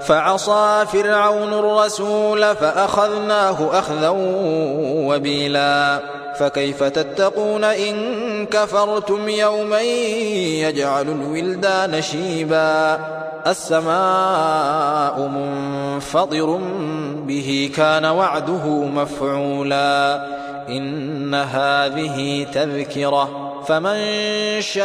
فعصى فرعون الرسول فأخذناه أخذا وبيلا. فكيف تتقون إن كفرتم يوما يجعل الولدان شيبا؟ السماء منفطر به كان وعده مفعولا. إن هذه تذكرة فمن شاء